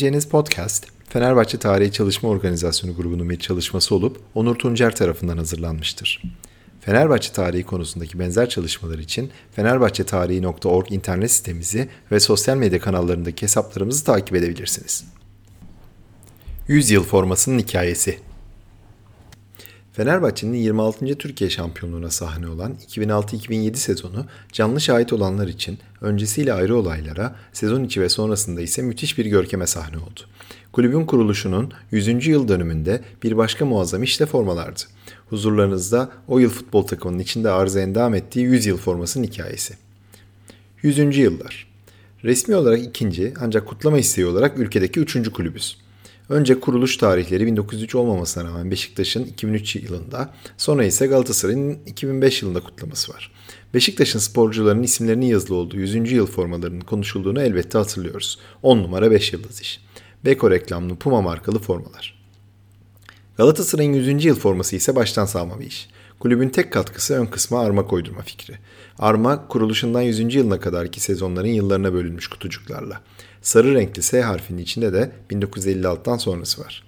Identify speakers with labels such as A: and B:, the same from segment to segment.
A: Dinleyeceğiniz podcast Fenerbahçe Tarihi Çalışma Organizasyonu grubunun bir çalışması olup Onur Tuncer tarafından hazırlanmıştır. Fenerbahçe tarihi konusundaki benzer çalışmalar için fenerbahçetarihi.org internet sitemizi ve sosyal medya kanallarındaki hesaplarımızı takip edebilirsiniz. 100 yıl formasının hikayesi Fenerbahçe'nin 26. Türkiye şampiyonluğuna sahne olan 2006-2007 sezonu canlı şahit olanlar için öncesiyle ayrı olaylara, sezon içi ve sonrasında ise müthiş bir görkeme sahne oldu. Kulübün kuruluşunun 100. yıl dönümünde bir başka muazzam işte formalardı. Huzurlarınızda o yıl futbol takımının içinde arıza endam ettiği 100 yıl formasının hikayesi. 100. yıllar. Resmi olarak ikinci ancak kutlama isteği olarak ülkedeki üçüncü kulübüz. Önce kuruluş tarihleri 1903 olmamasına rağmen Beşiktaş'ın 2003 yılında, sonra ise Galatasaray'ın 2005 yılında kutlaması var. Beşiktaş'ın sporcularının isimlerinin yazılı olduğu 100. yıl formalarının konuşulduğunu elbette hatırlıyoruz. 10 numara 5 yıldız iş. Beko reklamlı Puma markalı formalar. Galatasaray'ın 100. yıl forması ise baştan sağma bir iş. Kulübün tek katkısı ön kısma arma koydurma fikri. Arma kuruluşundan 100. yılına kadarki sezonların yıllarına bölünmüş kutucuklarla. Sarı renkli S harfinin içinde de 1956'dan sonrası var.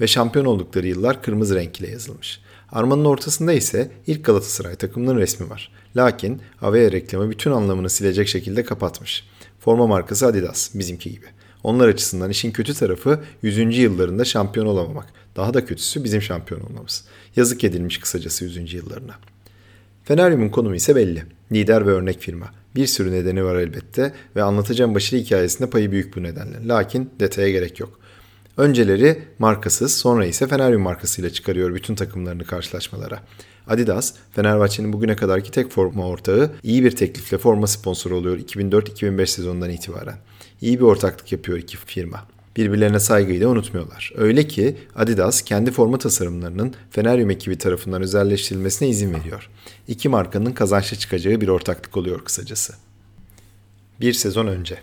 A: Ve şampiyon oldukları yıllar kırmızı renk ile yazılmış. Armanın ortasında ise ilk Galatasaray takımının resmi var. Lakin Avea reklamı bütün anlamını silecek şekilde kapatmış. Forma markası Adidas, bizimki gibi. Onlar açısından işin kötü tarafı 100. yıllarında şampiyon olamamak. Daha da kötüsü bizim şampiyon olmamız. Yazık edilmiş kısacası 100. yıllarına. Feneryum'un konumu ise belli. Lider ve örnek firma. Bir sürü nedeni var elbette ve anlatacağım başarı hikayesinde payı büyük bu nedenle. Lakin detaya gerek yok. Önceleri markasız, sonra ise Feneryum markasıyla çıkarıyor bütün takımlarını karşılaşmalara. Adidas, Fenerbahçe'nin bugüne kadarki tek forma ortağı iyi bir teklifle forma sponsoru oluyor 2004-2005 sezonundan itibaren. İyi bir ortaklık yapıyor iki firma. Birbirlerine saygıyı da unutmuyorlar. Öyle ki Adidas kendi forma tasarımlarının Feneryum ekibi tarafından özelleştirilmesine izin veriyor. İki markanın kazançlı çıkacağı bir ortaklık oluyor kısacası. Bir sezon önce.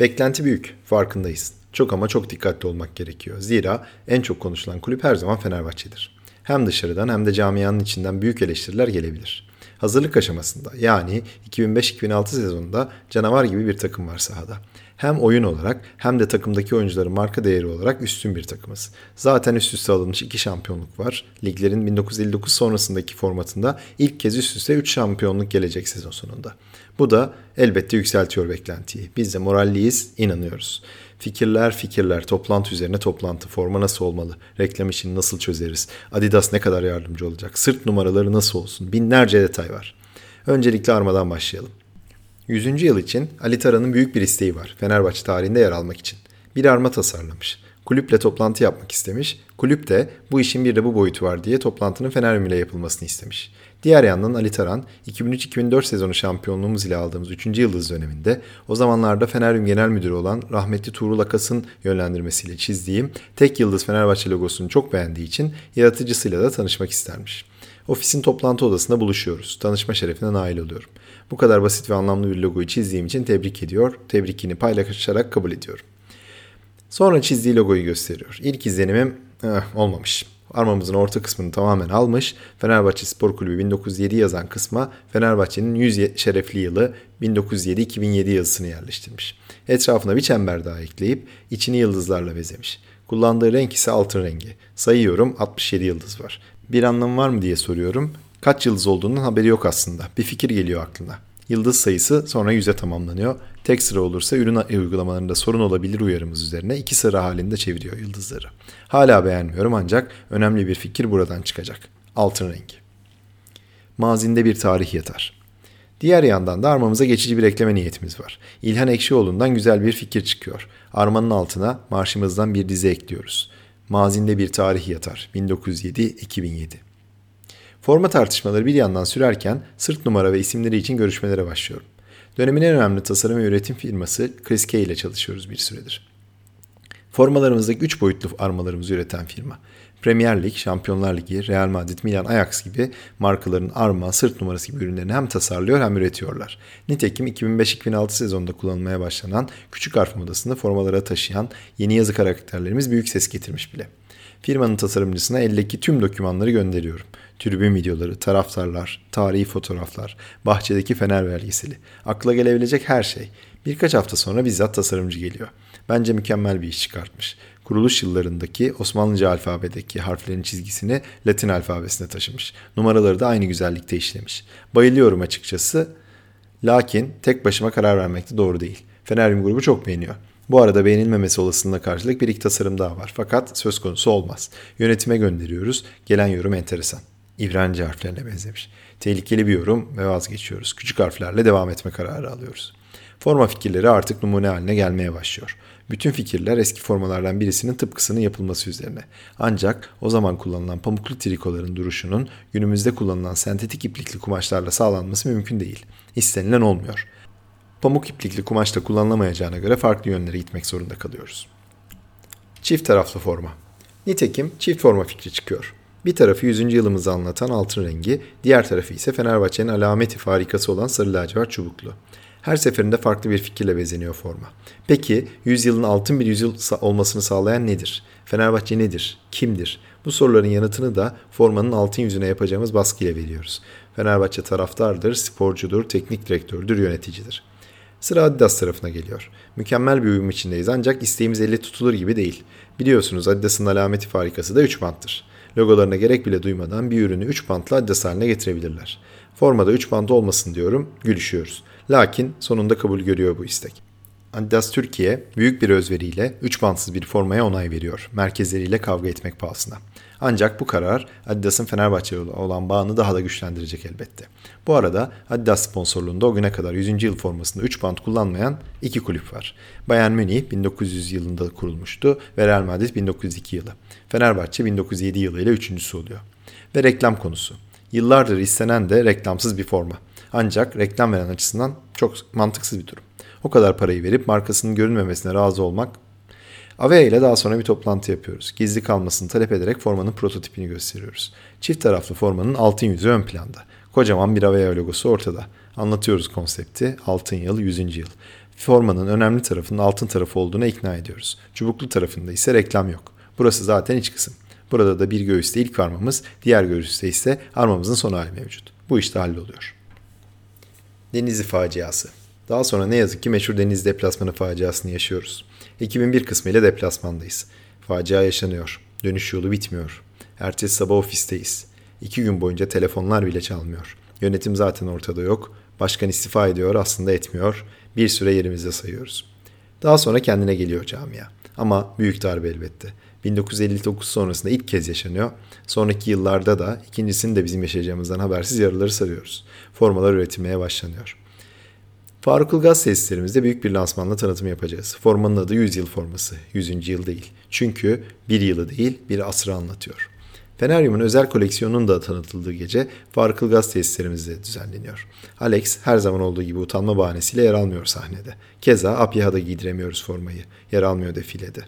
A: Beklenti büyük, farkındayız. Çok ama çok dikkatli olmak gerekiyor. Zira en çok konuşulan kulüp her zaman Fenerbahçe'dir. Hem dışarıdan hem de camianın içinden büyük eleştiriler gelebilir. Hazırlık aşamasında yani 2005-2006 sezonunda canavar gibi bir takım var sahada. Hem oyun olarak hem de takımdaki oyuncuların marka değeri olarak üstün bir takımız. Zaten üst üste alınmış iki şampiyonluk var. Liglerin 1959 sonrasındaki formatında ilk kez üst üste 3 şampiyonluk gelecek sezon sonunda. Bu da elbette yükseltiyor beklentiyi. Biz de moralliyiz, inanıyoruz. Fikirler fikirler, toplantı üzerine toplantı, forma nasıl olmalı, reklam işini nasıl çözeriz, Adidas ne kadar yardımcı olacak, sırt numaraları nasıl olsun, binlerce detay var. Öncelikle armadan başlayalım. 100. yıl için Ali Taran'ın büyük bir isteği var Fenerbahçe tarihinde yer almak için. Bir arma tasarlamış. Kulüple toplantı yapmak istemiş. Kulüp de bu işin bir de bu boyutu var diye toplantının Feneryum ile yapılmasını istemiş. Diğer yandan Ali Taran 2003-2004 sezonu şampiyonluğumuz ile aldığımız 3. yıldız döneminde o zamanlarda Feneryum Genel Müdürü olan rahmetli Tuğrul Akas'ın yönlendirmesiyle çizdiğim tek yıldız Fenerbahçe logosunu çok beğendiği için yaratıcısıyla da tanışmak istermiş. Ofisin toplantı odasında buluşuyoruz. Tanışma şerefine nail oluyorum. Bu kadar basit ve anlamlı bir logoyu çizdiğim için tebrik ediyor. Tebrikini paylaşarak kabul ediyorum. Sonra çizdiği logoyu gösteriyor. İlk izlenimim eh, olmamış. Armamızın orta kısmını tamamen almış. Fenerbahçe Spor Kulübü 1907 yazan kısma Fenerbahçe'nin 100 şerefli yılı 1907-2007 yazısını yerleştirmiş. Etrafına bir çember daha ekleyip içini yıldızlarla bezemiş. Kullandığı renk ise altın rengi. Sayıyorum 67 yıldız var. Bir anlamı var mı diye soruyorum. Kaç yıldız olduğunun haberi yok aslında. Bir fikir geliyor aklına. Yıldız sayısı sonra yüze tamamlanıyor. Tek sıra olursa ürün uygulamalarında sorun olabilir uyarımız üzerine iki sıra halinde çeviriyor yıldızları. Hala beğenmiyorum ancak önemli bir fikir buradan çıkacak. Altın rengi. Mazinde bir tarih yatar. Diğer yandan da armamıza geçici bir ekleme niyetimiz var. İlhan Ekşioğlu'ndan güzel bir fikir çıkıyor. Armanın altına marşımızdan bir dize ekliyoruz. Mazinde bir tarih yatar. 1907-2007. Forma tartışmaları bir yandan sürerken sırt numara ve isimleri için görüşmelere başlıyorum. Dönemin en önemli tasarım ve üretim firması Chris K ile çalışıyoruz bir süredir. Formalarımızdaki 3 boyutlu armalarımızı üreten firma. Premier Lig, Şampiyonlar Ligi, Real Madrid, Milan, Ajax gibi markaların arma, sırt numarası gibi ürünlerini hem tasarlıyor hem üretiyorlar. Nitekim 2005-2006 sezonunda kullanılmaya başlanan küçük harf modasını formalara taşıyan yeni yazı karakterlerimiz büyük ses getirmiş bile. Firmanın tasarımcısına eldeki tüm dokümanları gönderiyorum. Tribün videoları, taraftarlar, tarihi fotoğraflar, bahçedeki fener belgeseli, akla gelebilecek her şey. Birkaç hafta sonra bizzat tasarımcı geliyor. Bence mükemmel bir iş çıkartmış. Kuruluş yıllarındaki Osmanlıca alfabedeki harflerin çizgisini Latin alfabesine taşımış. Numaraları da aynı güzellikte işlemiş. Bayılıyorum açıkçası. Lakin tek başıma karar vermekte doğru değil. Feneryum grubu çok beğeniyor. Bu arada beğenilmemesi olasılığına karşılık bir iki tasarım daha var. Fakat söz konusu olmaz. Yönetime gönderiyoruz. Gelen yorum enteresan. İbranice harflerine benzemiş. Tehlikeli bir yorum ve vazgeçiyoruz. Küçük harflerle devam etme kararı alıyoruz. Forma fikirleri artık numune haline gelmeye başlıyor. Bütün fikirler eski formalardan birisinin tıpkısının yapılması üzerine. Ancak o zaman kullanılan pamuklu trikoların duruşunun günümüzde kullanılan sentetik iplikli kumaşlarla sağlanması mümkün değil. İstenilen olmuyor. Pamuk iplikli kumaşta kullanılamayacağına göre farklı yönlere gitmek zorunda kalıyoruz. Çift taraflı forma. Nitekim çift forma fikri çıkıyor. Bir tarafı 100. yılımızı anlatan altın rengi, diğer tarafı ise Fenerbahçe'nin alameti farikası olan sarı lacivert çubuklu. Her seferinde farklı bir fikirle bezeniyor forma. Peki yüzyılın altın bir yüzyıl olmasını sağlayan nedir? Fenerbahçe nedir? Kimdir? Bu soruların yanıtını da formanın altın yüzüne yapacağımız baskıyla veriyoruz. Fenerbahçe taraftardır, sporcudur, teknik direktördür, yöneticidir. Sıra Adidas tarafına geliyor. Mükemmel bir uyum içindeyiz ancak isteğimiz elle tutulur gibi değil. Biliyorsunuz Adidas'ın alameti farikası da 3 banttır. Logolarına gerek bile duymadan bir ürünü 3 bantla Adidas haline getirebilirler. Formada 3 bant olmasın diyorum, gülüşüyoruz. Lakin sonunda kabul görüyor bu istek. Adidas Türkiye büyük bir özveriyle 3 bantsız bir formaya onay veriyor. Merkezleriyle kavga etmek pahasına. Ancak bu karar Adidas'ın Fenerbahçe olan bağını daha da güçlendirecek elbette. Bu arada Adidas sponsorluğunda o güne kadar 100. yıl formasında 3 bant kullanmayan iki kulüp var. Bayern Münih 1900 yılında kurulmuştu ve Real Madrid 1902 yılı. Fenerbahçe 1907 yılıyla üçüncüsü oluyor. Ve reklam konusu. Yıllardır istenen de reklamsız bir forma. Ancak reklam veren açısından çok mantıksız bir durum. O kadar parayı verip markasının görünmemesine razı olmak Avea ile daha sonra bir toplantı yapıyoruz. Gizli kalmasını talep ederek formanın prototipini gösteriyoruz. Çift taraflı formanın altın yüzü ön planda. Kocaman bir Avea logosu ortada. Anlatıyoruz konsepti. Altın yıl, 100. yıl. Formanın önemli tarafının altın tarafı olduğuna ikna ediyoruz. Çubuklu tarafında ise reklam yok. Burası zaten iç kısım. Burada da bir göğüste ilk armamız, diğer göğüste ise armamızın son hali mevcut. Bu işte halloluyor. Denizli faciası. Daha sonra ne yazık ki meşhur deniz deplasmanı faciasını yaşıyoruz. 2001 kısmı ile deplasmandayız. Facia yaşanıyor. Dönüş yolu bitmiyor. Ertesi sabah ofisteyiz. İki gün boyunca telefonlar bile çalmıyor. Yönetim zaten ortada yok. Başkan istifa ediyor aslında etmiyor. Bir süre yerimizde sayıyoruz. Daha sonra kendine geliyor camia. Ama büyük darbe elbette. 1959 sonrasında ilk kez yaşanıyor. Sonraki yıllarda da ikincisini de bizim yaşayacağımızdan habersiz yaraları sarıyoruz. Formalar üretilmeye başlanıyor. Faruk Ilgaz tesislerimizde büyük bir lansmanla tanıtım yapacağız. Formanın adı 100 yıl forması. 100. yıl değil. Çünkü bir yılı değil bir asrı anlatıyor. Feneryum'un özel koleksiyonunun da tanıtıldığı gece Faruk Ilgaz tesislerimizde düzenleniyor. Alex her zaman olduğu gibi utanma bahanesiyle yer almıyor sahnede. Keza Apyaha'da giydiremiyoruz formayı. Yer almıyor defilede.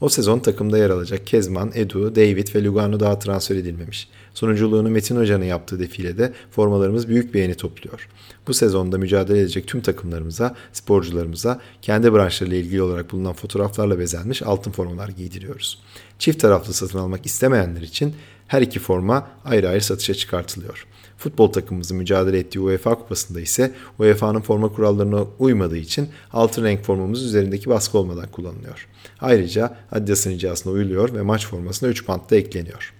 A: O sezon takımda yer alacak Kezman, Edu, David ve Lugano daha transfer edilmemiş. Sunuculuğunu Metin Hoca'nın yaptığı defilede formalarımız büyük beğeni topluyor. Bu sezonda mücadele edecek tüm takımlarımıza, sporcularımıza kendi branşlarıyla ilgili olarak bulunan fotoğraflarla bezenmiş altın formalar giydiriyoruz. Çift taraflı satın almak istemeyenler için her iki forma ayrı ayrı satışa çıkartılıyor. Futbol takımımızın mücadele ettiği UEFA kupasında ise UEFA'nın forma kurallarına uymadığı için altın renk formamız üzerindeki baskı olmadan kullanılıyor. Ayrıca Adidas'ın ricasına uyuluyor ve maç formasına 3 bant da ekleniyor.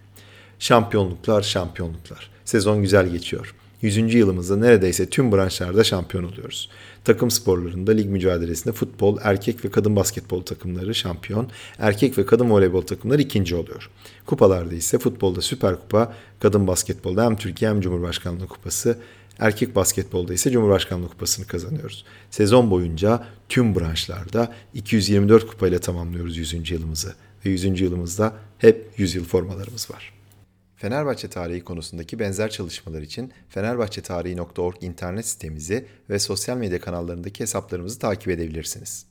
A: Şampiyonluklar, şampiyonluklar. Sezon güzel geçiyor. 100. yılımızda neredeyse tüm branşlarda şampiyon oluyoruz. Takım sporlarında lig mücadelesinde futbol, erkek ve kadın basketbol takımları şampiyon, erkek ve kadın voleybol takımları ikinci oluyor. Kupalarda ise futbolda Süper Kupa, kadın basketbolda hem Türkiye hem Cumhurbaşkanlığı Kupası, erkek basketbolda ise Cumhurbaşkanlığı Kupası'nı kazanıyoruz. Sezon boyunca tüm branşlarda 224 kupayla tamamlıyoruz 100. yılımızı ve 100. yılımızda hep 100 yıl formalarımız var. Fenerbahçe tarihi konusundaki benzer çalışmalar için fenerbahçetarihi.org internet sitemizi ve sosyal medya kanallarındaki hesaplarımızı takip edebilirsiniz.